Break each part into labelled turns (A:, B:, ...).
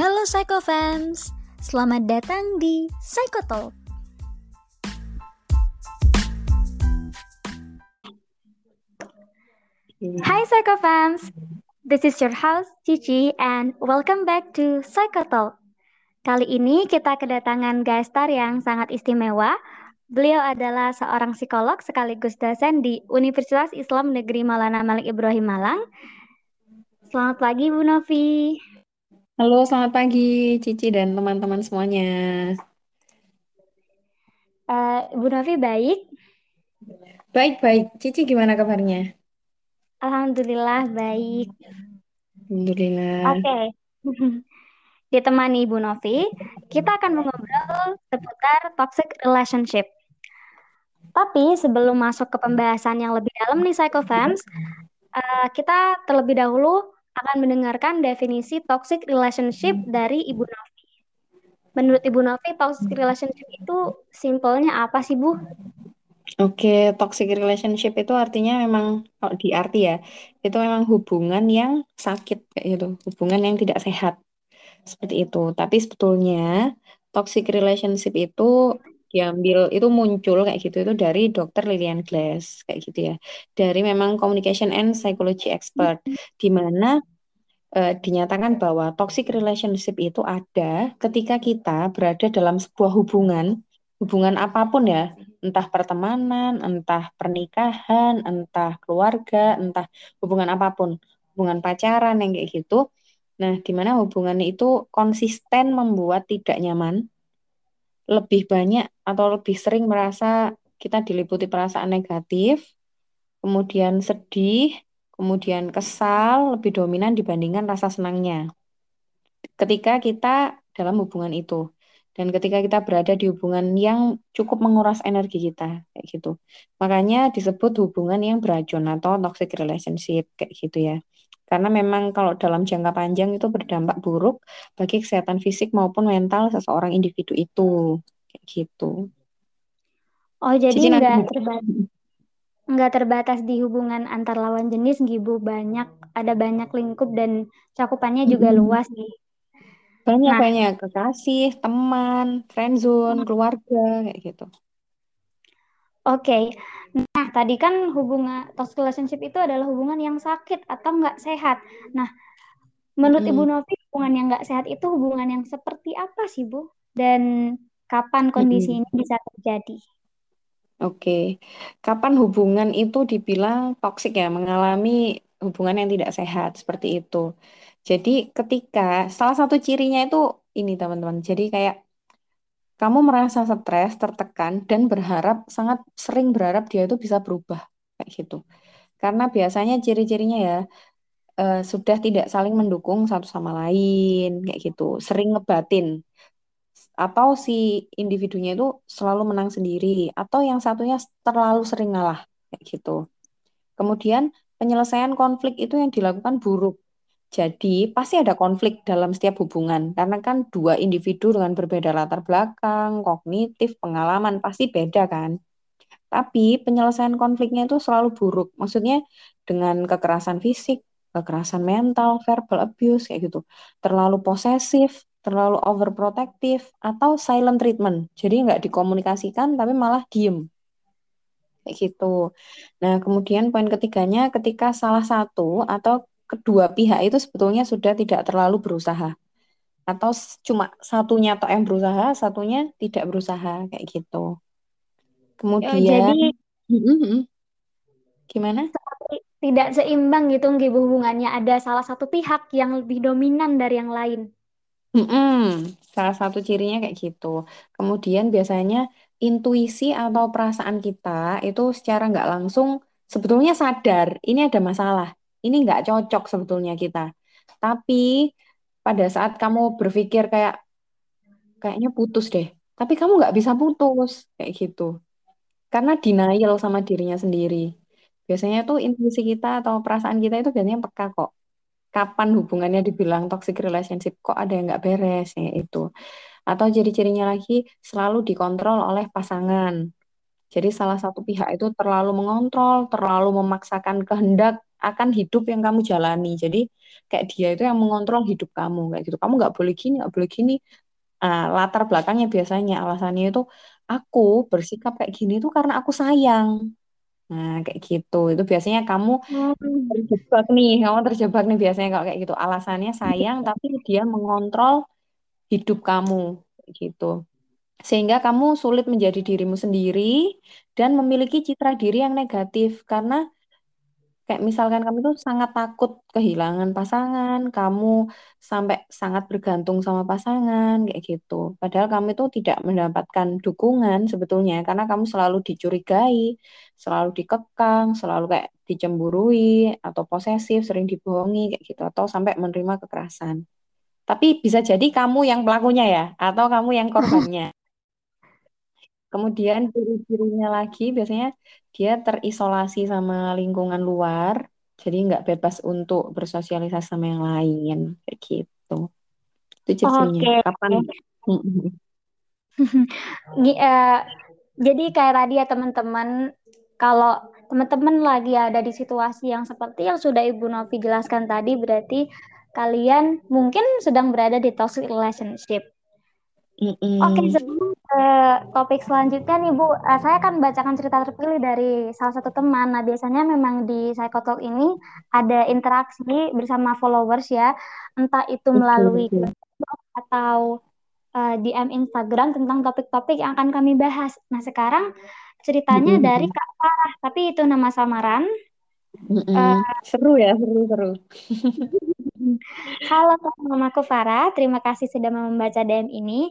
A: Hello Psychofans, selamat datang di Psychotalk. Hai Psychofans, this is your host Cici and welcome back to Psychotalk. Kali ini kita kedatangan guest star yang sangat istimewa. Beliau adalah seorang psikolog sekaligus dosen di Universitas Islam Negeri Maulana Malik Ibrahim Malang. Selamat pagi Bu Novi.
B: Halo, selamat pagi Cici dan teman-teman semuanya.
A: Uh, Bu Novi baik?
B: Baik-baik. Cici gimana kabarnya?
A: Alhamdulillah baik.
B: Alhamdulillah.
A: Oke. Okay. Ditemani Ibu Novi, kita akan mengobrol seputar toxic relationship. Tapi sebelum masuk ke pembahasan yang lebih dalam nih Psychofans, uh, kita terlebih dahulu akan mendengarkan definisi toxic relationship dari Ibu Novi. Menurut Ibu Novi, toxic relationship itu simpelnya apa sih Bu?
B: Oke, toxic relationship itu artinya memang kalau di arti ya, itu memang hubungan yang sakit kayak gitu, hubungan yang tidak sehat. Seperti itu. Tapi sebetulnya toxic relationship itu diambil itu muncul kayak gitu itu dari dokter Lilian Glass kayak gitu ya. Dari memang communication and psychology expert di mana uh, dinyatakan bahwa toxic relationship itu ada ketika kita berada dalam sebuah hubungan hubungan apa pun ya, entah pertemanan, entah pernikahan, entah keluarga, entah hubungan apa pun, hubungan pacaran yang kayak gitu. Nah, di mana hubungan itu konsisten membuat tidak nyaman, lebih banyak atau lebih sering merasa kita diliputi perasaan negatif, kemudian sedih, kemudian kesal lebih dominan dibandingkan rasa senangnya. Ketika kita dalam hubungan itu. Dan ketika kita berada di hubungan yang cukup menguras energi kita, kayak gitu. Makanya disebut hubungan yang beracun atau toxic relationship, kayak gitu ya. Karena memang kalau dalam jangka panjang itu berdampak buruk bagi kesehatan fisik maupun mental seseorang individu itu, kayak gitu.
A: Oh, jadi enggak terbatas nggak terbatas di hubungan antar lawan jenis, Gibu banyak ada banyak lingkup dan cakupannya juga hmm. luas nih.
B: Banyak nah, banyak kekasih, teman, friendzone, keluarga kayak gitu.
A: Oke, okay. nah tadi kan hubungan toxic relationship itu adalah hubungan yang sakit atau nggak sehat. Nah, menurut mm. Ibu Novi hubungan yang nggak sehat itu hubungan yang seperti apa sih Bu? Dan kapan kondisi mm. ini bisa terjadi?
B: Oke, kapan hubungan itu dibilang toksik ya, mengalami hubungan yang tidak sehat seperti itu. Jadi ketika salah satu cirinya itu ini teman-teman. Jadi kayak kamu merasa stres, tertekan dan berharap sangat sering berharap dia itu bisa berubah kayak gitu. Karena biasanya ciri-cirinya ya uh, sudah tidak saling mendukung satu sama lain kayak gitu, sering ngebatin atau si individunya itu selalu menang sendiri atau yang satunya terlalu sering ngalah kayak gitu. Kemudian penyelesaian konflik itu yang dilakukan buruk. Jadi pasti ada konflik dalam setiap hubungan karena kan dua individu dengan berbeda latar belakang, kognitif, pengalaman pasti beda kan. Tapi penyelesaian konfliknya itu selalu buruk. Maksudnya dengan kekerasan fisik, kekerasan mental, verbal abuse kayak gitu. Terlalu posesif, terlalu overprotective, atau silent treatment. Jadi nggak dikomunikasikan tapi malah diem. Kayak gitu. Nah, kemudian poin ketiganya ketika salah satu atau kedua pihak itu sebetulnya sudah tidak terlalu berusaha. Atau cuma satunya atau yang berusaha, satunya tidak berusaha kayak gitu. Kemudian oh, jadi gimana?
A: Tidak seimbang gitu hubungannya. Ada salah satu pihak yang lebih dominan dari yang lain.
B: Mm-mm, salah satu cirinya kayak gitu. Kemudian biasanya intuisi atau perasaan kita itu secara nggak langsung sebetulnya sadar ini ada masalah, ini nggak cocok sebetulnya kita. Tapi pada saat kamu berpikir kayak kayaknya putus deh, tapi kamu nggak bisa putus kayak gitu, karena denial sama dirinya sendiri. Biasanya tuh intuisi kita atau perasaan kita itu biasanya peka kok. Kapan hubungannya dibilang toxic relationship kok ada yang nggak beres ya itu atau ciri-cirinya lagi selalu dikontrol oleh pasangan. Jadi salah satu pihak itu terlalu mengontrol terlalu memaksakan kehendak akan hidup yang kamu jalani. Jadi kayak dia itu yang mengontrol hidup kamu kayak gitu. Kamu nggak boleh gini, nggak boleh gini. Uh, latar belakangnya biasanya alasannya itu aku bersikap kayak gini itu karena aku sayang. Nah, kayak gitu. Itu biasanya kamu
A: Hmm.
B: terjebak nih, kamu terjebak nih biasanya kalau kayak gitu. Alasannya sayang, tapi dia mengontrol hidup kamu, kayak gitu. Sehingga kamu sulit menjadi dirimu sendiri dan memiliki citra diri yang negatif karena Kayak misalkan kamu tuh sangat takut kehilangan pasangan, kamu sampai sangat bergantung sama pasangan, kayak gitu. Padahal kamu itu tidak mendapatkan dukungan sebetulnya, karena kamu selalu dicurigai, selalu dikekang, selalu kayak dicemburui, atau posesif, sering dibohongi, kayak gitu. Atau sampai menerima kekerasan. Tapi bisa jadi kamu yang pelakunya ya, atau kamu yang korbannya. Kemudian ciri-cirinya lagi biasanya dia terisolasi sama lingkungan luar, jadi nggak bebas untuk bersosialisasi sama yang lain, kayak gitu. Itu ciri-cirinya.
A: Oke.
B: Kapan?
A: Eh, jadi kayak tadi ya teman-teman, kalau teman-teman lagi ada di situasi yang seperti yang sudah Ibu Novi jelaskan tadi, berarti kalian mungkin sedang berada di toxic relationship. Oke, sebelum ke topik selanjutnya nih Bu, eh, saya akan bacakan cerita terpilih dari salah satu teman. Nah, biasanya memang di Psychotalk ini ada interaksi bersama followers ya, entah itu melalui blog atau uh, DM Instagram tentang topik-topik yang akan kami bahas. Nah, sekarang ceritanya dari Kak Farah, tapi itu nama samaran.
B: Uh, seru ya, seru seru.
A: Halo, namaku Farah. Terima kasih sudah membaca DM ini.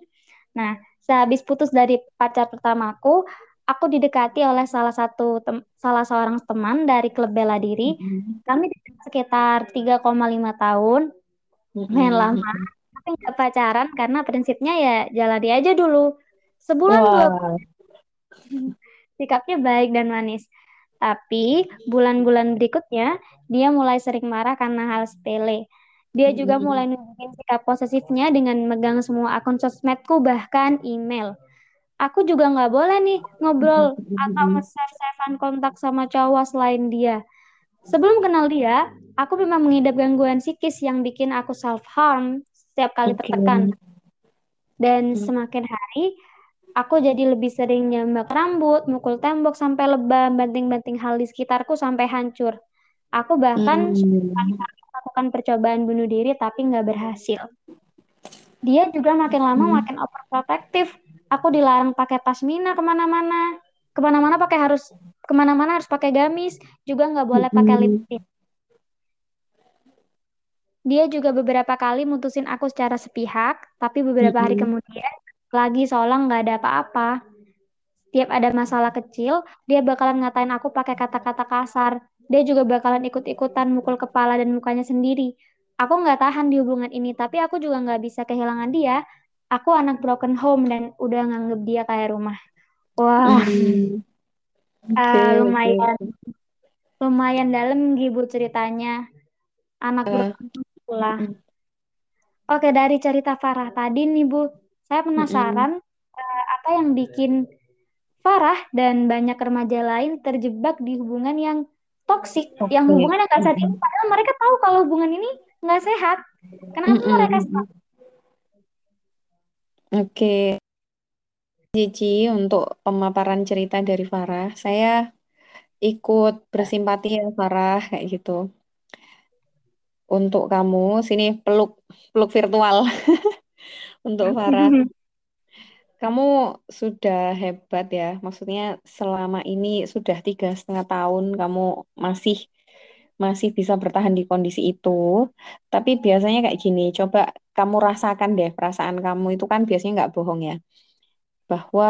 A: Nah, sehabis putus dari pacar pertamaku, aku didekati oleh salah satu salah seorang teman dari klub bela diri. Mm-hmm. Kami sekitar 3,5 tahun. Main lama, tapi nggak pacaran karena prinsipnya ya jalani aja dulu. Sebulan wow. dua Sikapnya baik dan manis. Tapi bulan-bulan berikutnya dia mulai sering marah karena hal sepele. Dia juga mulai nunjukin sikap posesifnya dengan megang semua akun sosmedku bahkan email. Aku juga nggak boleh nih ngobrol atau nge-save kontak sama cowok selain dia. Sebelum kenal dia, aku memang mengidap gangguan psikis yang bikin aku self-harm setiap kali tertekan. Dan semakin hari, aku jadi lebih sering nyambak rambut, mukul tembok sampai lebam, banting-banting hal di sekitarku sampai hancur. Aku bahkan hmm melakukan percobaan bunuh diri tapi nggak berhasil. Dia juga makin lama hmm. makin overprotective. Aku dilarang pakai pasmina ke mana-mana. Ke mana-mana pakai harus ke mana-mana harus pakai gamis. Juga nggak boleh pakai hmm. lipstick. Dia juga beberapa kali mutusin aku secara sepihak, tapi beberapa hari hmm. kemudian lagi seolah nggak ada apa-apa. Tiap ada masalah kecil, dia bakalan ngatain aku pakai kata-kata kasar dia juga bakalan ikut-ikutan mukul kepala dan mukanya sendiri. Aku nggak tahan di hubungan ini, tapi aku juga nggak bisa kehilangan dia. Aku anak broken home dan udah nganggep dia kayak rumah. Wah, mm. okay, uh, lumayan, okay. lumayan dalam gitu ceritanya. Anak uh. broken home pula. Mm. Oke, dari cerita Farah tadi nih Bu, saya penasaran mm uh, apa yang bikin Farah dan banyak remaja lain terjebak di hubungan yang toksik okay. yang hubungannya nggak sehat ini padahal mereka tahu kalau hubungan ini nggak sehat kenapa mm -hmm. mereka stop
B: oke okay. Cici untuk pemaparan cerita dari Farah saya ikut bersimpati ya Farah kayak gitu untuk kamu sini peluk peluk virtual untuk Farah kamu sudah hebat ya. Maksudnya selama ini sudah tiga setengah tahun kamu masih masih bisa bertahan di kondisi itu. Tapi biasanya kayak gini, coba kamu rasakan deh perasaan kamu itu kan biasanya nggak bohong ya. Bahwa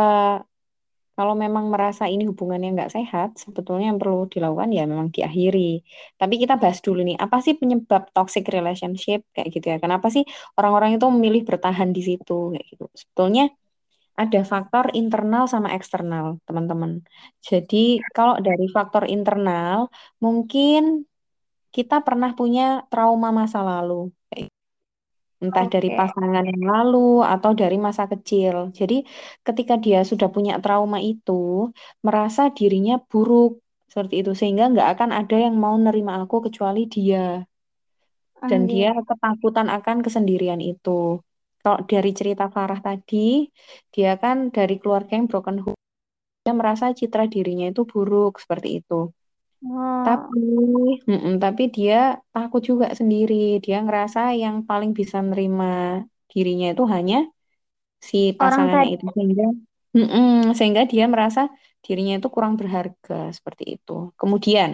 B: kalau memang merasa ini hubungannya nggak sehat, sebetulnya yang perlu dilakukan ya memang diakhiri. Tapi kita bahas dulu nih, apa sih penyebab toxic relationship kayak gitu ya? Kenapa sih orang-orang itu memilih bertahan di situ kayak gitu? Sebetulnya ada faktor internal sama eksternal, teman-teman. Jadi, kalau dari faktor internal, mungkin kita pernah punya trauma masa lalu, entah okay. dari pasangan yang lalu atau dari masa kecil. Jadi, ketika dia sudah punya trauma itu, merasa dirinya buruk, seperti itu sehingga nggak akan ada yang mau nerima aku kecuali dia dan dia ketakutan akan kesendirian itu. Kalau dari cerita Farah tadi, dia kan dari keluarga yang broken home, dia merasa citra dirinya itu buruk seperti itu.
A: Oh,
B: Tapi, mm-mm, tapi dia takut juga sendiri. Dia ngerasa yang paling bisa nerima dirinya itu hanya si pasangannya itu sehingga, mm-mm, sehingga dia merasa dirinya itu kurang berharga seperti itu. Kemudian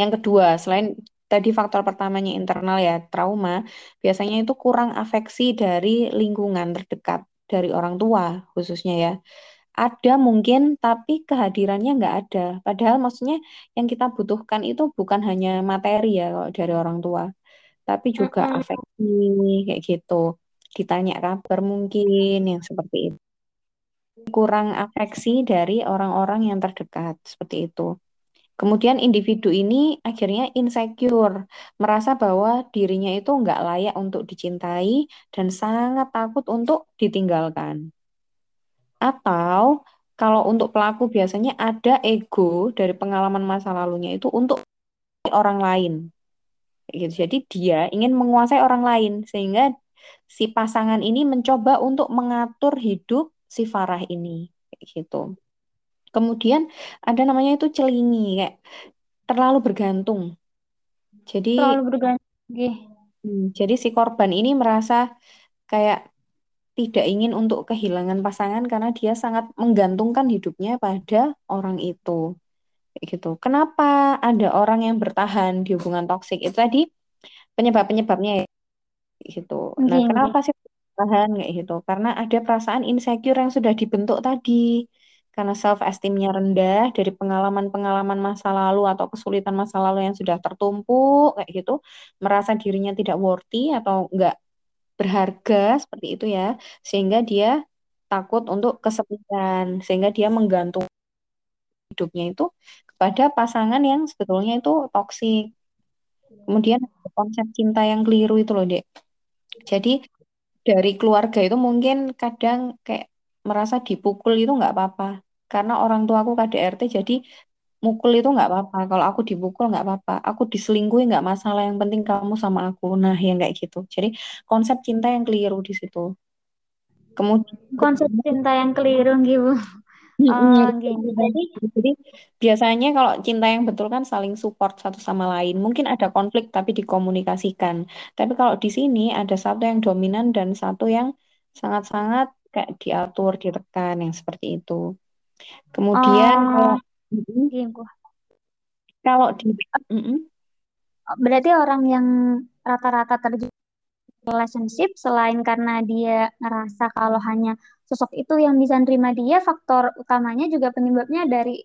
B: yang kedua, selain tadi faktor pertamanya internal ya, trauma, biasanya itu kurang afeksi dari lingkungan terdekat, dari orang tua khususnya ya. Ada mungkin, tapi kehadirannya nggak ada. Padahal maksudnya yang kita butuhkan itu bukan hanya materi ya kalau dari orang tua, tapi juga
A: Mm-mm.
B: afeksi kayak gitu. Ditanya kabar mungkin yang seperti itu. Kurang afeksi dari orang-orang yang terdekat seperti itu. Kemudian individu ini akhirnya insecure, merasa bahwa dirinya itu nggak layak untuk dicintai dan sangat takut untuk ditinggalkan. Atau kalau untuk pelaku biasanya ada ego dari pengalaman masa lalunya itu untuk orang lain. Gitu. Jadi dia ingin menguasai orang lain sehingga si pasangan ini mencoba untuk mengatur hidup si Farah ini. Gitu. Kemudian ada namanya itu celingi, kayak terlalu bergantung. Jadi
A: Terlalu bergantung.
B: Hmm, Jadi si korban ini merasa kayak tidak ingin untuk kehilangan pasangan karena dia sangat menggantungkan hidupnya pada orang itu. Kayak gitu. Kenapa ada orang yang bertahan di hubungan toksik itu tadi penyebab-penyebabnya ya, gitu. Nah, kenapa sih bertahan kayak gitu? Karena ada perasaan insecure yang sudah dibentuk tadi. Karena self esteemnya rendah dari pengalaman-pengalaman masa lalu atau kesulitan masa lalu yang sudah tertumpuk kayak gitu, merasa dirinya tidak worthy atau enggak berharga seperti itu ya, sehingga dia takut untuk kesepian, sehingga dia menggantung hidupnya itu kepada pasangan yang sebetulnya itu toksik. Kemudian konsep cinta yang keliru itu loh, Dek. Jadi dari keluarga itu mungkin kadang kayak merasa dipukul itu nggak apa-apa. Karena orang tua aku KDRT jadi mukul itu nggak apa-apa. Kalau aku dipukul nggak apa-apa. Aku diselingkuhi nggak masalah. Yang penting kamu sama aku. Nah, yang kayak gitu. Jadi konsep cinta yang keliru di situ. Kemudian
A: Konsep cinta yang keliru gitu. Oh, Jadi,
B: keliru. Jadi biasanya kalau cinta yang betul kan saling support satu sama lain. Mungkin ada konflik tapi dikomunikasikan. Tapi kalau di sini ada satu yang dominan dan satu yang sangat-sangat kayak diatur, ditekan yang seperti itu. Kemudian kalau
A: oh,
B: mm-mm,
A: gitu.
B: kalau di mm-mm,
A: Berarti orang yang rata-rata terjun relationship selain karena dia ngerasa kalau hanya sosok itu yang bisa nerima dia, faktor utamanya juga penyebabnya dari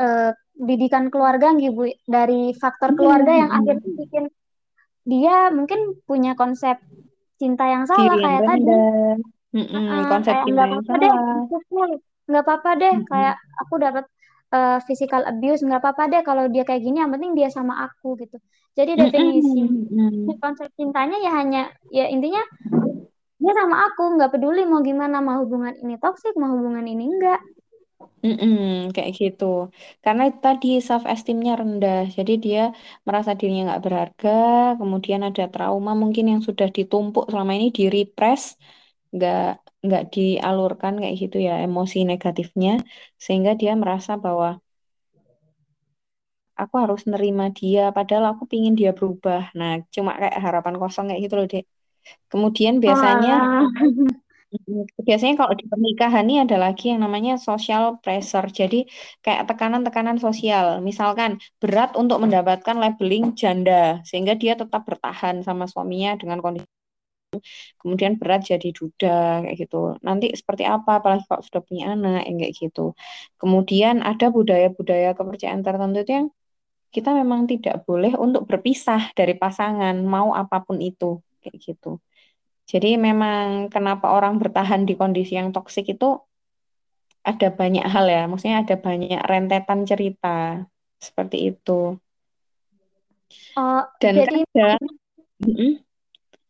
A: eh, didikan keluarga gitu, Bu. Dari faktor keluarga yang akhirnya bikin dia mungkin punya konsep cinta yang salah
B: yang
A: kayak tadi.
B: mm-mm,
A: Heeh,
B: konsep
A: kayak
B: cinta yang
A: deh
B: salah.
A: Nggak apa-apa deh kayak
B: Mm-mm,
A: aku dapat eh, physical abuse nggak apa-apa deh kalau dia kayak gini yang penting dia sama aku gitu jadi definisi
B: mm-mm.
A: konsep cintanya ya hanya ya intinya dia sama aku nggak peduli mau gimana mau hubungan ini toksik mau hubungan ini enggak
B: Mm-mm, kayak gitu. Karena tadi self esteemnya rendah. Jadi dia merasa dirinya nggak berharga. Kemudian ada trauma mungkin yang sudah ditumpuk selama ini di repress, nggak nggak dialurkan kayak gitu ya emosi negatifnya, sehingga dia merasa bahwa aku harus nerima dia, padahal aku pingin dia berubah. Nah, cuma kayak harapan kosong kayak gitu loh, Dek. Kemudian biasanya Mm, Biasanya kalau di pernikahan ini ada lagi yang namanya social pressure. Jadi kayak tekanan-tekanan sosial. Misalkan berat untuk mendapatkan labeling janda sehingga dia tetap bertahan sama suaminya dengan kondisi kemudian berat jadi duda kayak gitu. Nanti seperti apa apalagi kalau sudah punya anak yang kayak gitu. Kemudian ada budaya-budaya kepercayaan tertentu itu yang kita memang tidak boleh untuk berpisah dari pasangan mau apa pun itu kayak gitu. Jadi memang kenapa orang bertahan di kondisi yang toksik itu ada banyak hal ya, maksudnya ada banyak rentetan cerita seperti itu.
A: oh
B: Dan
A: jadi
B: kadang, mm-mm,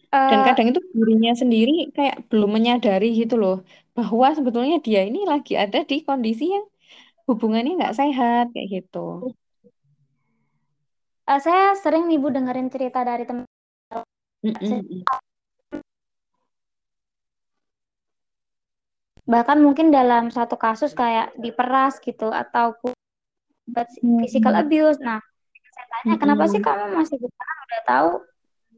B: dan
A: eh,
B: kadang itu dirinya sendiri kayak belum menyadari gitu loh, bahwa sebetulnya dia ini lagi ada di kondisi yang hubungannya nggak sehat kayak gitu.
A: uh, saya sering nih Bu dengerin cerita dari teman
B: Mm-mm.
A: bahkan mungkin dalam satu kasus kayak diperas gitu atau physical abuse. Nah, saya tanya kenapa sih kamu masih bertahan udah tahu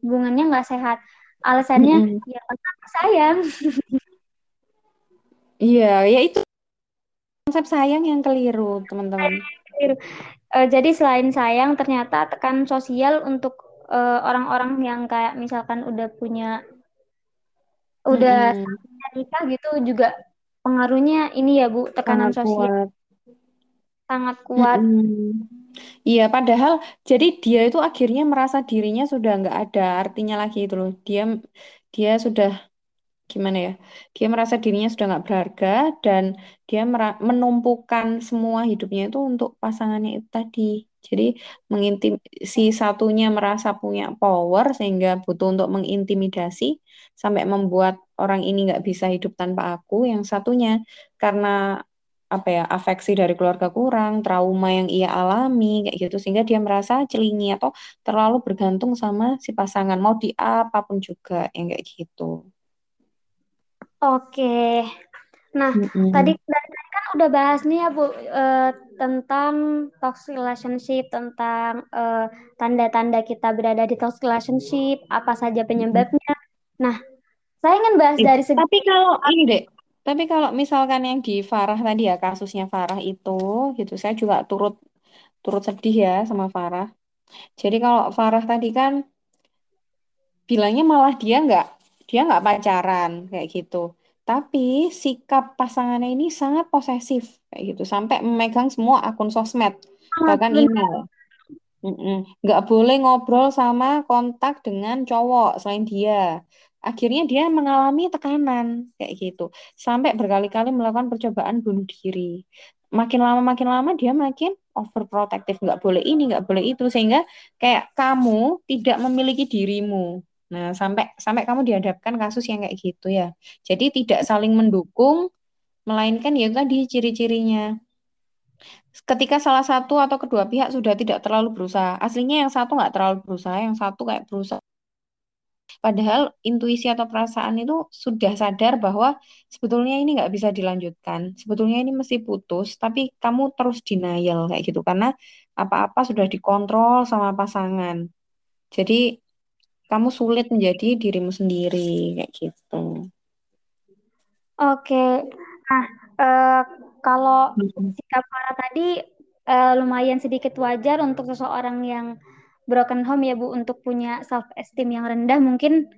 A: hubungannya nggak sehat? Alasannya
B: Mm-mm.
A: ya karena aku sayang.
B: Iya, ya itu konsep sayang yang keliru, teman-teman.
A: Uh, jadi selain sayang, ternyata tekan sosial untuk uh, orang-orang yang kayak misalkan udah punya udah
B: Mm-mm.
A: nikah gitu juga pengaruhnya ini ya Bu, tekanan
B: Sangat
A: sosial
B: kuat.
A: Sangat kuat.
B: Mm-mm. Iya, padahal jadi dia itu akhirnya merasa dirinya sudah nggak ada artinya lagi itu loh. Dia dia sudah gimana ya? Dia merasa dirinya sudah nggak berharga dan dia menumpukan semua hidupnya itu untuk pasangannya itu tadi. Jadi mengintim si satunya merasa punya power sehingga butuh untuk mengintimidasi sampai membuat orang ini nggak bisa hidup tanpa aku. Yang satunya karena apa ya afeksi dari keluarga kurang, trauma yang ia alami kayak gitu sehingga dia merasa celingi atau terlalu bergantung sama si pasangan mau di apa pun juga yang kayak gitu.
A: Oke. Nah, tadi dari tadi kan udah bahas nih ya Bu eh, tentang toxic relationship, tentang eh, tanda-tanda kita berada di toxic relationship, apa saja penyebabnya. Nah, saya ingin bahas dari segi
B: tapi kalau ini dek, tapi kalau misalkan yang di Farah tadi ya kasusnya Farah itu gitu, saya juga turut turut sedih ya sama Farah. Jadi kalau Farah tadi kan bilangnya malah dia nggak dia nggak pacaran kayak gitu. Tapi sikap pasangannya ini sangat posesif kayak gitu, sampai memegang semua akun sosmed, bahkan
A: benar.
B: email. Nggak boleh ngobrol sama kontak dengan cowok selain dia. Akhirnya dia mengalami tekanan kayak gitu. Sampai berkali-kali melakukan percobaan bunuh diri. Makin lama makin lama dia makin overprotective. Nggak boleh ini, nggak boleh itu. Sehingga kayak kamu tidak memiliki dirimu. Nah, sampai sampai kamu dihadapkan kasus yang kayak gitu ya. Jadi tidak saling mendukung, melainkan ya tadi ciri-cirinya ketika salah satu atau kedua pihak sudah tidak terlalu berusaha. Aslinya yang satu nggak terlalu berusaha, yang satu kayak berusaha. Padahal intuisi atau perasaan itu sudah sadar bahwa sebetulnya ini nggak bisa dilanjutkan. Sebetulnya ini mesti putus, tapi kamu terus denial kayak gitu karena apa-apa sudah dikontrol sama pasangan. Jadi kamu sulit menjadi dirimu sendiri kayak gitu.
A: Oke. Nah, eh, kalau
B: Mm-mm.
A: sikap Farah tadi eh, lumayan sedikit wajar untuk seseorang yang broken home ya Bu, untuk punya self esteem yang rendah mungkin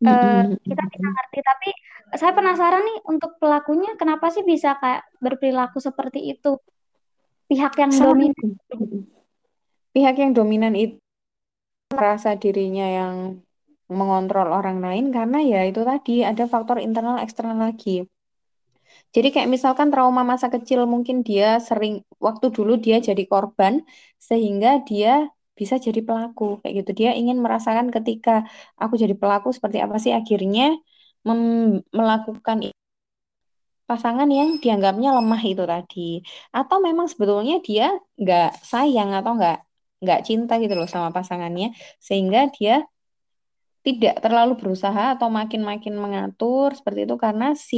B: Mm-mm.
A: kita bisa ngerti. Tapi saya penasaran nih untuk pelakunya kenapa sih bisa kayak berperilaku seperti itu? Pihak yang
B: Sangat
A: dominan.
B: itu. Pihak yang dominan itu merasa dirinya yang mengontrol orang lain karena ya itu tadi ada faktor internal eksternal lagi. Jadi kayak misalkan trauma masa kecil mungkin dia sering waktu dulu dia jadi korban sehingga dia bisa jadi pelaku kayak gitu. Dia ingin merasakan ketika aku jadi pelaku seperti apa sih akhirnya melakukan pasangan yang dianggapnya lemah itu tadi. Atau memang sebetulnya dia nggak sayang atau nggak nggak cinta gitu loh sama pasangannya sehingga dia tidak terlalu berusaha atau makin-makin mengatur seperti itu karena si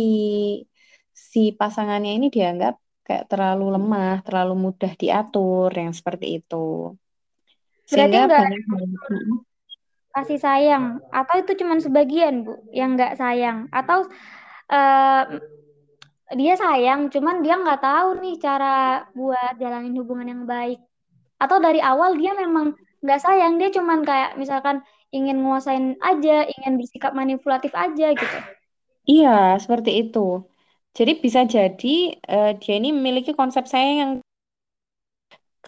B: si pasangannya ini dianggap kayak terlalu lemah, terlalu mudah diatur yang seperti itu.
A: Berarti
B: Sehingga
A: nggak
B: banyak banget. Mm-mm.
A: kasih sayang atau itu cuma sebagian Bu yang nggak sayang atau eh, dia sayang cuman dia nggak tahu nih cara buat jalanin hubungan yang baik atau dari awal dia memang nggak sayang dia cuman kayak misalkan ingin nguasain aja ingin bersikap manipulatif aja gitu
B: Iya, seperti itu. Jadi bisa jadi eh, dia ini memiliki konsep sayang yang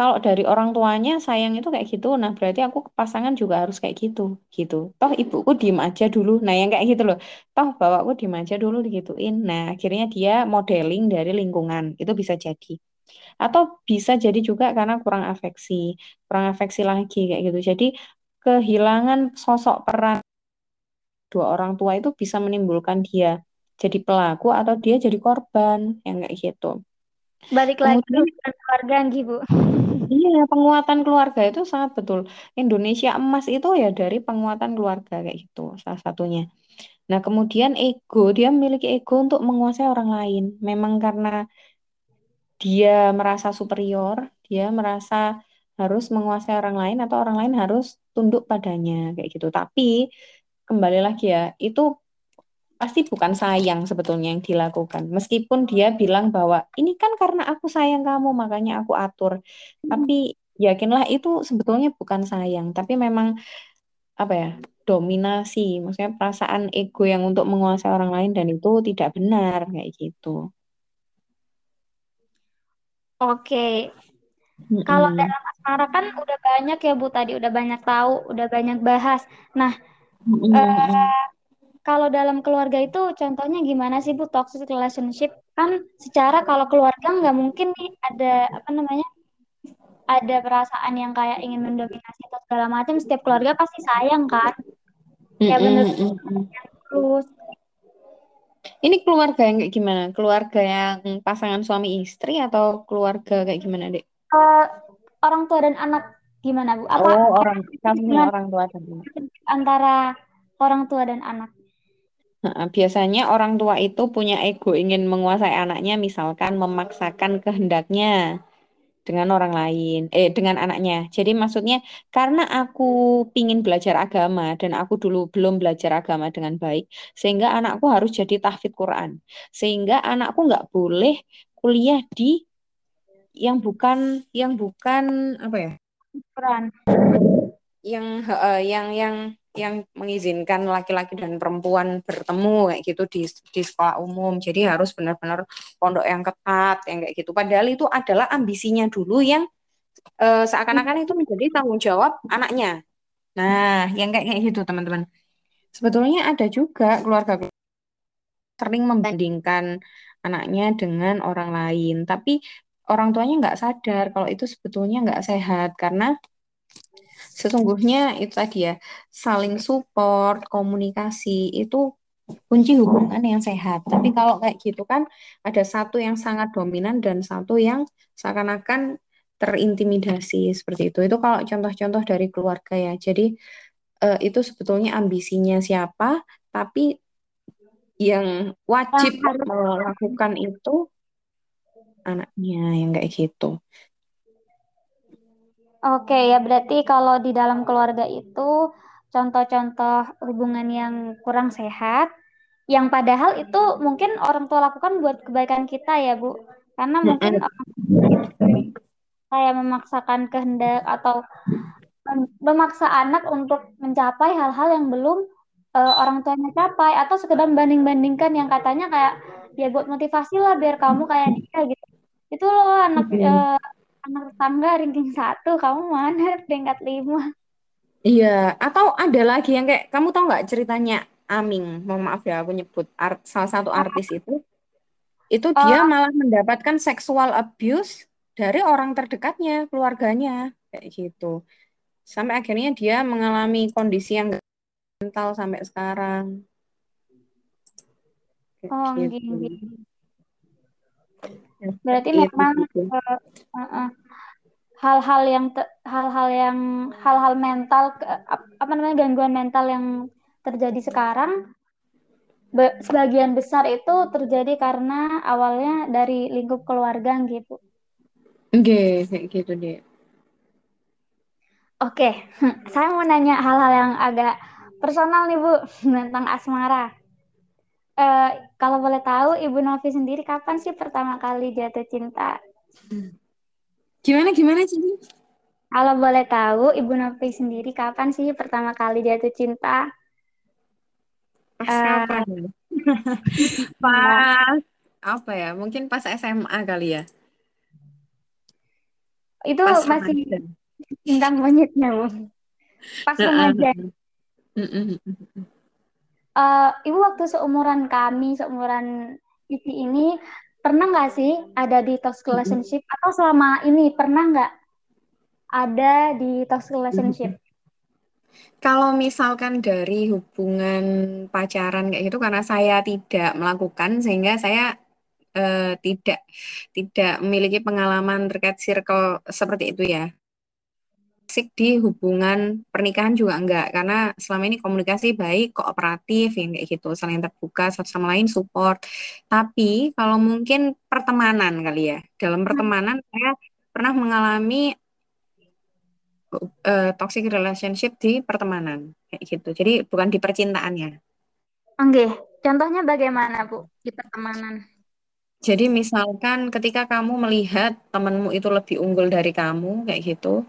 B: kalau dari orang tuanya sayang itu kayak gitu, nah berarti aku ke pasangan juga harus kayak gitu, gitu. Toh ibuku diem aja dulu, nah yang kayak gitu loh. Toh bapakku diem aja dulu digituin. Nah akhirnya dia modeling dari lingkungan, itu bisa jadi. Atau bisa jadi juga karena kurang afeksi, kurang afeksi lagi kayak gitu. Jadi kehilangan sosok peran dua orang tua itu bisa menimbulkan dia jadi pelaku atau dia jadi korban yang kayak gitu.
A: balik lagi ke keluarga gitu Bu
B: Iya, penguatan keluarga itu sangat betul. Indonesia emas itu ya dari penguatan keluarga kayak gitu, salah satunya. Nah, kemudian ego, dia memiliki ego untuk menguasai orang lain. Memang karena dia merasa superior, dia merasa harus menguasai orang lain atau orang lain harus tunduk padanya kayak gitu. Tapi kembali lagi ya, itu pasti bukan sayang sebetulnya yang dilakukan. Meskipun dia bilang bahwa ini kan karena aku sayang kamu, makanya aku atur. Tapi yakinlah itu sebetulnya bukan sayang, tapi memang apa ya, dominasi, maksudnya perasaan ego yang untuk menguasai orang lain dan itu tidak benar kayak gitu.
A: Oke, kalau
B: Mm-mm.
A: dalam asmara kan udah banyak ya Bu tadi, udah banyak tahu, udah banyak bahas. Nah, eh,
B: Mm-mm.
A: Kalau dalam keluarga itu contohnya gimana sih Bu toxic relationship? Kan secara kalau keluarga nggak mungkin nih ada apa namanya ada perasaan yang kayak ingin mendominasi atau segala macam. Setiap keluarga pasti sayang kan? Ya.
B: Mm-mm.
A: terus.
B: Ini keluarga yang kayak gimana? Keluarga yang pasangan suami istri atau keluarga kayak gimana, Dek?
A: Eh, orang tua dan anak gimana Bu? Apa
B: Oh, orang orang tua tadi.
A: antara orang tua dan anak?
B: Biasanya orang tua itu punya ego ingin menguasai anaknya, misalkan memaksakan kehendaknya dengan orang lain, eh dengan anaknya. Jadi maksudnya karena aku pingin belajar agama dan aku dulu belum belajar agama dengan baik, sehingga anakku harus jadi tahfidz Quran, sehingga anakku nggak boleh kuliah di yang bukan yang bukan apa ya,
A: Peran.
B: yang eh, yang yang yang mengizinkan laki-laki dan perempuan bertemu kayak gitu di di sekolah umum. Jadi harus benar-benar pondok yang ketat yang kayak gitu. Padahal itu adalah ambisinya dulu yang eh, seakan-akan itu menjadi tanggung jawab anaknya. Nah, yang kayak gitu teman-teman. Sebetulnya ada juga keluarga sering membandingkan anaknya dengan orang lain, tapi orang tuanya nggak sadar kalau itu sebetulnya nggak sehat karena sesungguhnya itu tadi ya saling support, komunikasi itu kunci hubungan yang sehat. Tapi kalau kayak gitu kan ada satu yang sangat dominan dan satu yang seakan-akan terintimidasi seperti itu. Itu kalau contoh-contoh dari keluarga ya. Jadi eh, itu sebetulnya ambisinya siapa, tapi yang wajib melakukan itu anaknya yang kayak gitu.
A: Oke, ya berarti kalau di dalam keluarga itu contoh-contoh hubungan yang kurang sehat, yang padahal itu mungkin orang tua lakukan buat kebaikan kita ya, Bu. Karena mungkin kayak memaksakan kehendak atau mem- memaksa anak untuk mencapai hal-hal yang belum eh, orang tuanya capai atau sekedar banding-bandingkan yang katanya kayak ya buat motivasi lah biar kamu kayak dia gitu. Itu loh anak eh, anak tetangga ranking satu, kamu mana peringkat lima?
B: Iya, atau ada lagi yang kayak kamu tahu nggak ceritanya Aming? Mohon maaf ya, aku nyebut art, salah satu artis itu, itu dia
A: Oh,
B: malah mendapatkan seksual abuse dari orang terdekatnya, keluarganya, kayak gitu. Sampai akhirnya dia mengalami kondisi yang mental sampai sekarang,
A: oh,
B: gitu.
A: gini.
B: Ya,
A: Berarti
B: itu
A: memang
B: gitu.
A: eh, hal-hal yang te- hal-hal yang hal-hal mental apa namanya gangguan mental yang terjadi sekarang be- sebagian besar itu terjadi karena awalnya dari lingkup keluarga gitu.
B: Oke, kayak gitu deh.
A: Oke, saya mau nanya hal-hal yang agak personal nih Bu tentang asmara. Eh, kalau boleh tahu Ibu Novi sendiri kapan sih pertama kali jatuh cinta?
B: Gimana gimana sih?
A: Kalau boleh tahu Ibu Novi sendiri kapan sih pertama kali jatuh cinta?
B: Pas
A: Eh,
B: kapan? ya? Pas apa ya? Mungkin pas SMA kali ya.
A: itu
B: Pas
A: masih
B: remaja.
A: tentang monyetnya Bu. Pas remaja. Eh, Ibu waktu seumuran kami, seumuran Ivi ini, pernah nggak sih ada di toxic
B: Mm-mm.
A: relationship? Atau selama ini pernah nggak ada di toxic relationship?
B: Mm-mm. Kalau misalkan dari hubungan pacaran kayak gitu, karena saya tidak melakukan, sehingga saya uh, tidak tidak memiliki pengalaman terkait circle seperti itu ya toksik di hubungan pernikahan juga enggak. Karena selama ini komunikasi baik kooperatif yang kayak gitu saling terbuka satu sama lain support. Tapi kalau mungkin pertemanan kali ya. Dalam pertemanan saya pernah mengalami uh, toxic relationship di pertemanan kayak gitu. Jadi bukan di percintaannya.
A: Oke, contohnya bagaimana Bu di pertemanan?
B: Jadi misalkan ketika kamu melihat temanmu itu lebih unggul dari kamu kayak gitu,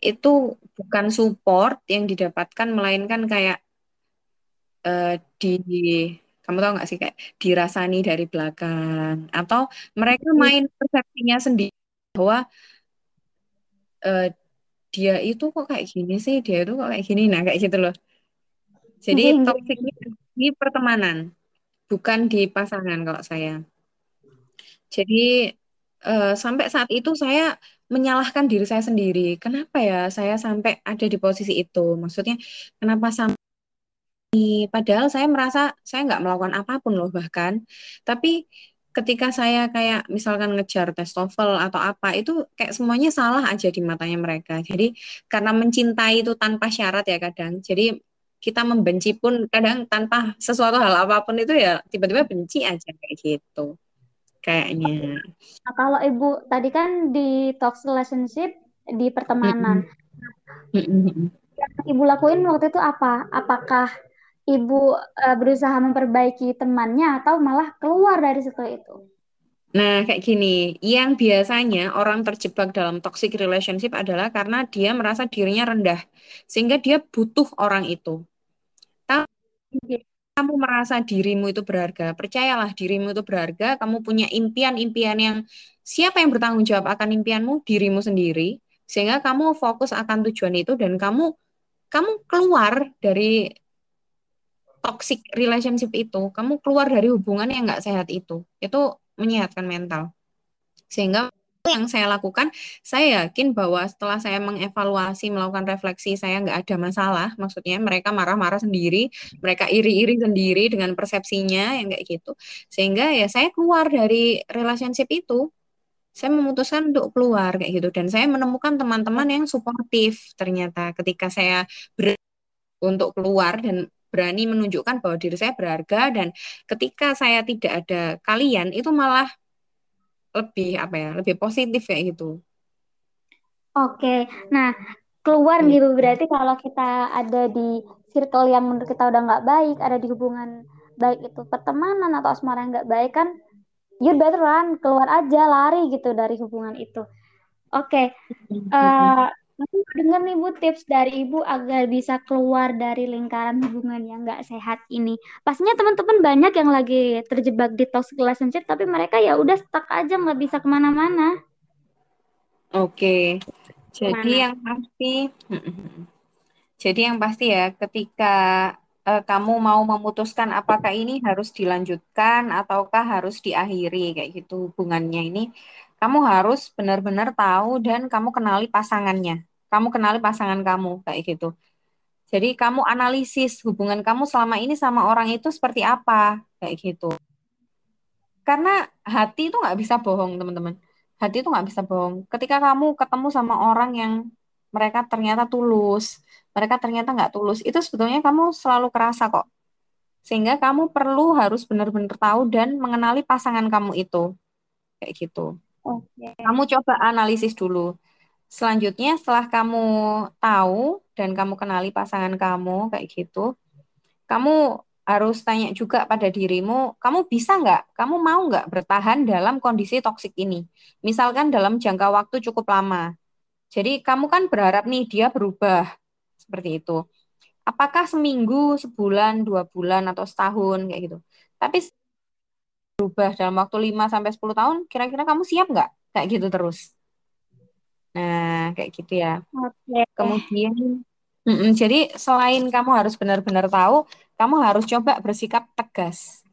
B: itu bukan support yang didapatkan melainkan kayak uh, di kamu tahu nggak sih kayak dirasani dari belakang. Atau mereka main persepsinya sendiri bahwa uh, dia itu kok kayak gini sih dia itu kok kayak gini. Nah kayak gitu loh. Jadi toksiknya di pertemanan bukan di pasangan kalau saya. Jadi uh, sampai saat itu saya menyalahkan diri saya sendiri. Kenapa ya saya sampai ada di posisi itu? Maksudnya kenapa sampai padahal saya merasa saya nggak melakukan apa pun loh bahkan. Tapi ketika saya kayak misalkan ngejar tes TOEFL atau apa itu kayak semuanya salah aja di matanya mereka. Jadi karena mencintai itu tanpa syarat ya kadang. Jadi kita membenci pun kadang tanpa sesuatu hal apa pun itu ya tiba-tiba benci aja kayak gitu kayaknya.
A: Nah, kalau ibu tadi kan di toxic relationship di pertemanan. Yang ibu lakuin waktu itu apa? Apakah ibu uh, berusaha memperbaiki temannya atau malah keluar dari situ itu?
B: Nah, kayak gini, yang biasanya orang terjebak dalam toxic relationship adalah karena dia merasa dirinya rendah, sehingga dia butuh orang itu. Tapi kamu merasa dirimu itu berharga, percayalah dirimu itu berharga, kamu punya impian-impian yang siapa yang bertanggung jawab akan impianmu? Dirimu sendiri. Sehingga kamu fokus akan tujuan itu dan kamu kamu keluar dari toxic relationship itu, kamu keluar dari hubungan yang nggak sehat itu. Itu menyehatkan mental. Sehingga yang saya lakukan, saya yakin bahwa setelah saya mengevaluasi, melakukan refleksi, saya nggak ada masalah. Maksudnya mereka marah-marah sendiri, mereka iri-iri sendiri dengan persepsinya yang kayak gitu. Sehingga ya saya keluar dari relationship itu. Saya memutuskan untuk keluar kayak gitu dan saya menemukan teman-teman yang suportif ternyata ketika saya ber untuk keluar dan berani menunjukkan bahwa diri saya berharga dan ketika saya tidak ada kalian itu malah lebih apa ya lebih positif kayak gitu
A: oke nah keluar hmm. gitu berarti kalau kita ada di circle yang menurut kita udah nggak baik ada di hubungan baik itu pertemanan atau asmara yang nggak baik kan you better run keluar aja lari gitu dari hubungan itu oke okay. uh, eh, dengar nih Bu tips dari Ibu agar bisa keluar dari lingkaran hubungan yang nggak sehat ini. Pastinya teman-teman banyak yang lagi terjebak di toxic relationship, tapi mereka ya udah stuck aja nggak bisa ke mana-mana.
B: Oke, jadi yang pasti, jadi yang pasti ya ketika uh, kamu mau memutuskan apakah ini harus dilanjutkan ataukah harus diakhiri kayak gitu hubungannya ini, kamu harus benar-benar tahu dan kamu kenali pasangannya kamu kenali pasangan kamu kayak gitu. Jadi kamu analisis hubungan kamu selama ini sama orang itu seperti apa kayak gitu. Karena hati itu nggak bisa bohong teman-teman. Hati itu nggak bisa bohong. Ketika kamu ketemu sama orang yang mereka ternyata tulus, mereka ternyata nggak tulus, itu sebetulnya kamu selalu kerasa kok. Sehingga kamu perlu harus benar-benar tahu dan mengenali pasangan kamu itu. Kayak gitu. Okay. Kamu coba analisis dulu Selanjutnya setelah kamu tahu dan kamu kenali pasangan kamu kayak gitu, kamu harus tanya juga pada dirimu, kamu bisa nggak, kamu mau nggak bertahan dalam kondisi toksik ini? Misalkan dalam jangka waktu cukup lama. Jadi kamu kan berharap nih dia berubah seperti itu. Apakah seminggu, sebulan, dua bulan, atau setahun kayak gitu. Tapi berubah dalam waktu 5 sampai 10 tahun, kira-kira kamu siap nggak kayak gitu terus? Kayak gitu ya.
A: Oke.
B: Kemudian, mm -mm, jadi selain kamu harus benar-benar tahu, kamu harus coba bersikap tegas.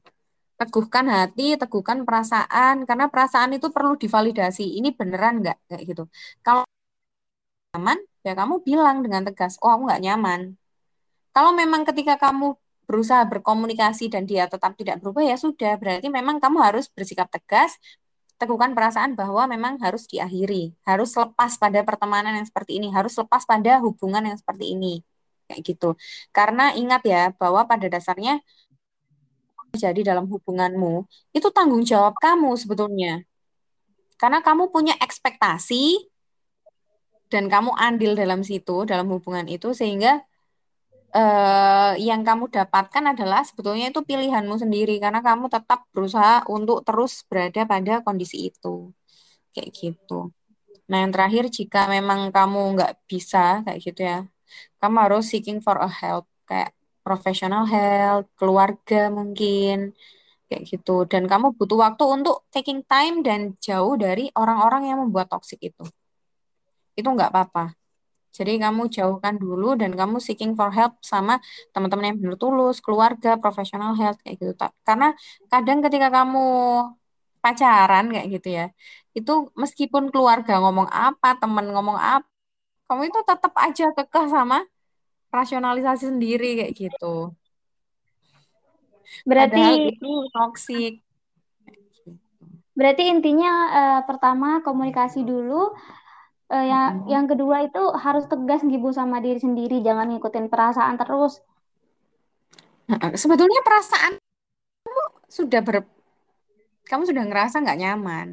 B: Teguhkan hati, teguhkan perasaan, karena perasaan itu perlu divalidasi. Ini beneran nggak? Kayak gitu. Kalau nyaman, ya kamu bilang dengan tegas, oh aku nggak nyaman. Kalau memang ketika kamu berusaha berkomunikasi dan dia tetap tidak berubah ya sudah berarti memang kamu harus bersikap tegas teguhkan perasaan bahwa memang harus diakhiri harus lepas pada pertemanan yang seperti ini harus lepas pada hubungan yang seperti ini kayak gitu. Karena ingat ya bahwa pada dasarnya jadi dalam hubunganmu itu tanggung jawab kamu sebetulnya. Karena kamu punya ekspektasi dan kamu andil dalam situ dalam hubungan itu sehingga eh, yang kamu dapatkan adalah sebetulnya itu pilihanmu sendiri karena kamu tetap berusaha untuk terus berada pada kondisi itu kayak gitu. Nah yang terakhir jika memang kamu nggak bisa kayak gitu ya, kamu harus seeking for a help kayak professional help, keluarga mungkin kayak gitu. Dan kamu butuh waktu untuk taking time dan jauh dari orang-orang yang membuat toxic itu. Itu nggak apa-apa. Jadi kamu jauhkan dulu dan kamu seeking for help sama teman-teman yang benar tulus, keluarga, professional health kayak gitu. Karena kadang ketika kamu pacaran kayak gitu ya, itu meskipun keluarga ngomong apa, temen ngomong apa, kamu itu tetap aja kekeh sama rasionalisasi sendiri kayak gitu.
A: Berarti
B: Padahal itu toksik.
A: berarti intinya eh, pertama komunikasi dulu Eh, ya,
B: Mm-mm.
A: yang kedua itu harus tegas ngibu sama diri sendiri, jangan ngikutin perasaan terus.
B: Nah, Sebetulnya perasaan sudah ber kamu sudah ngerasa nggak nyaman,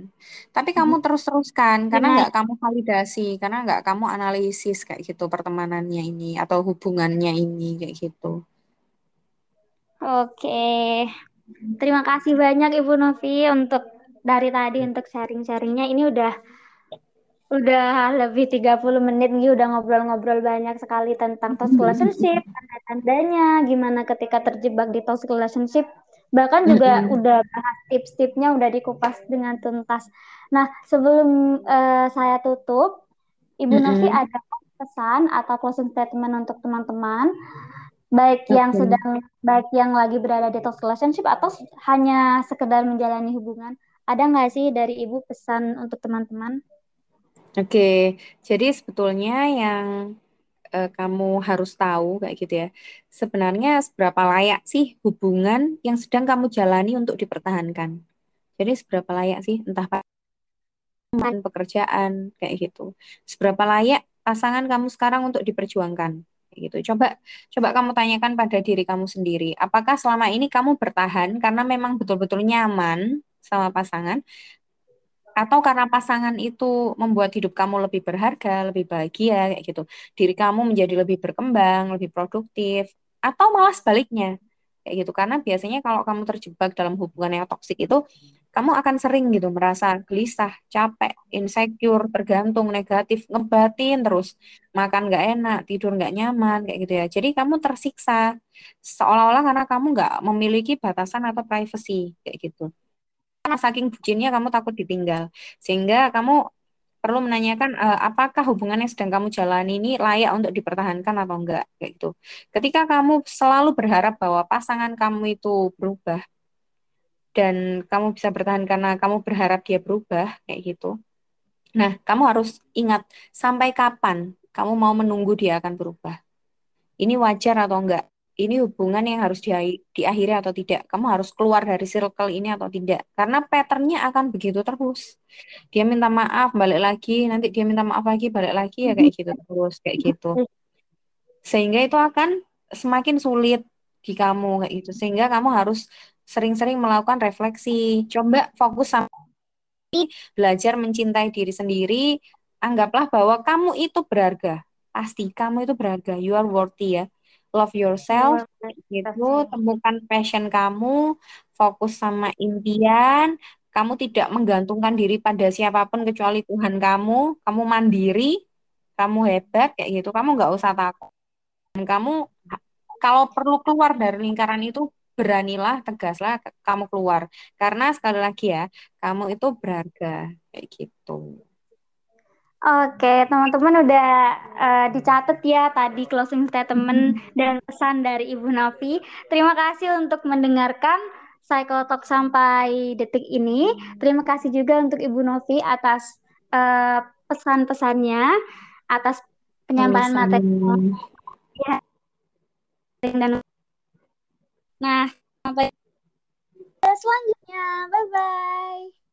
B: tapi kamu terus-teruskan karena
A: Gimana?
B: nggak kamu validasi, karena nggak kamu analisis kayak gitu pertemanannya ini atau hubungannya ini kayak gitu.
A: Oke, terima kasih banyak Ibu Novi untuk dari tadi untuk sharing-sharingnya. Ini udah udah lebih 30 menit nih udah ngobrol-ngobrol banyak sekali tentang toxic relationship, tanda-tandanya, gimana ketika terjebak di toxic relationship. Bahkan juga
B: Mm-mm.
A: udah bahas tips-tipsnya udah dikupas dengan tuntas. Nah, sebelum eh, saya tutup, Ibu Novi
B: Mm-mm.
A: ada pesan atau closing statement untuk teman-teman, baik yang
B: Oke.
A: sedang, baik yang lagi berada di toxic relationship atau hanya sekedar menjalani hubungan. Ada nggak sih dari Ibu pesan untuk teman-teman?
B: Oke, jadi sebetulnya yang eh, kamu harus tahu kayak gitu ya. Sebenarnya seberapa layak sih hubungan yang sedang kamu jalani untuk dipertahankan. Jadi seberapa layak sih entah teman, pekerjaan, kayak gitu. Seberapa layak pasangan kamu sekarang untuk diperjuangkan, gitu. Coba, coba kamu tanyakan pada diri kamu sendiri, apakah selama ini kamu bertahan karena memang betul-betul nyaman sama pasangan, atau karena pasangan itu membuat hidup kamu lebih berharga, lebih bahagia, kayak gitu. Diri kamu menjadi lebih berkembang, lebih produktif, atau malah sebaliknya, kayak gitu. Karena biasanya kalau kamu terjebak dalam hubungan yang toksik itu, kamu akan sering gitu merasa gelisah, capek, insecure, tergantung, negatif, ngebatin terus, makan nggak enak, tidur nggak nyaman, kayak gitu ya. Jadi kamu tersiksa, seolah-olah karena kamu nggak memiliki batasan atau privacy, kayak gitu karena saking bucinnya kamu takut ditinggal. Sehingga kamu perlu menanyakan eh, apakah hubungan yang sedang kamu jalani ini layak untuk dipertahankan atau enggak kayak gitu. Ketika kamu selalu berharap bahwa pasangan kamu itu berubah dan kamu bisa bertahan karena kamu berharap dia berubah kayak gitu. Nah, kamu harus ingat sampai kapan kamu mau menunggu dia akan berubah. Ini wajar atau enggak? Ini hubungan yang harus di- diakhiri atau tidak? Kamu harus keluar dari circle ini atau tidak? Karena patternnya akan begitu terus. Dia minta maaf, balik lagi, nanti dia minta maaf lagi, balik lagi, ya kayak gitu terus, kayak gitu. Sehingga itu akan semakin sulit di kamu, kayak gitu. Sehingga kamu harus sering-sering melakukan refleksi. Coba fokus sama belajar mencintai diri sendiri. Anggaplah bahwa kamu itu berharga. Pasti kamu itu berharga. You are worthy ya love yourself gitu temukan passion kamu fokus sama impian kamu tidak menggantungkan diri pada siapa pun kecuali Tuhan kamu kamu mandiri kamu hebat kayak gitu. Kamu nggak usah takut. Dan kamu kalau perlu keluar dari lingkaran itu beranilah tegaslah kamu keluar. Karena sekali lagi ya kamu itu berharga kayak gitu
A: Oke, teman-teman udah uh, dicatat ya tadi closing statement dan pesan dari Ibu Nafi. Terima kasih untuk mendengarkan Psychotalk sampai detik ini. Terima kasih juga untuk Ibu Novi atas uh, pesan-pesannya, atas penyampaian materi dan Nah, sampai selanjutnya. Bye-bye.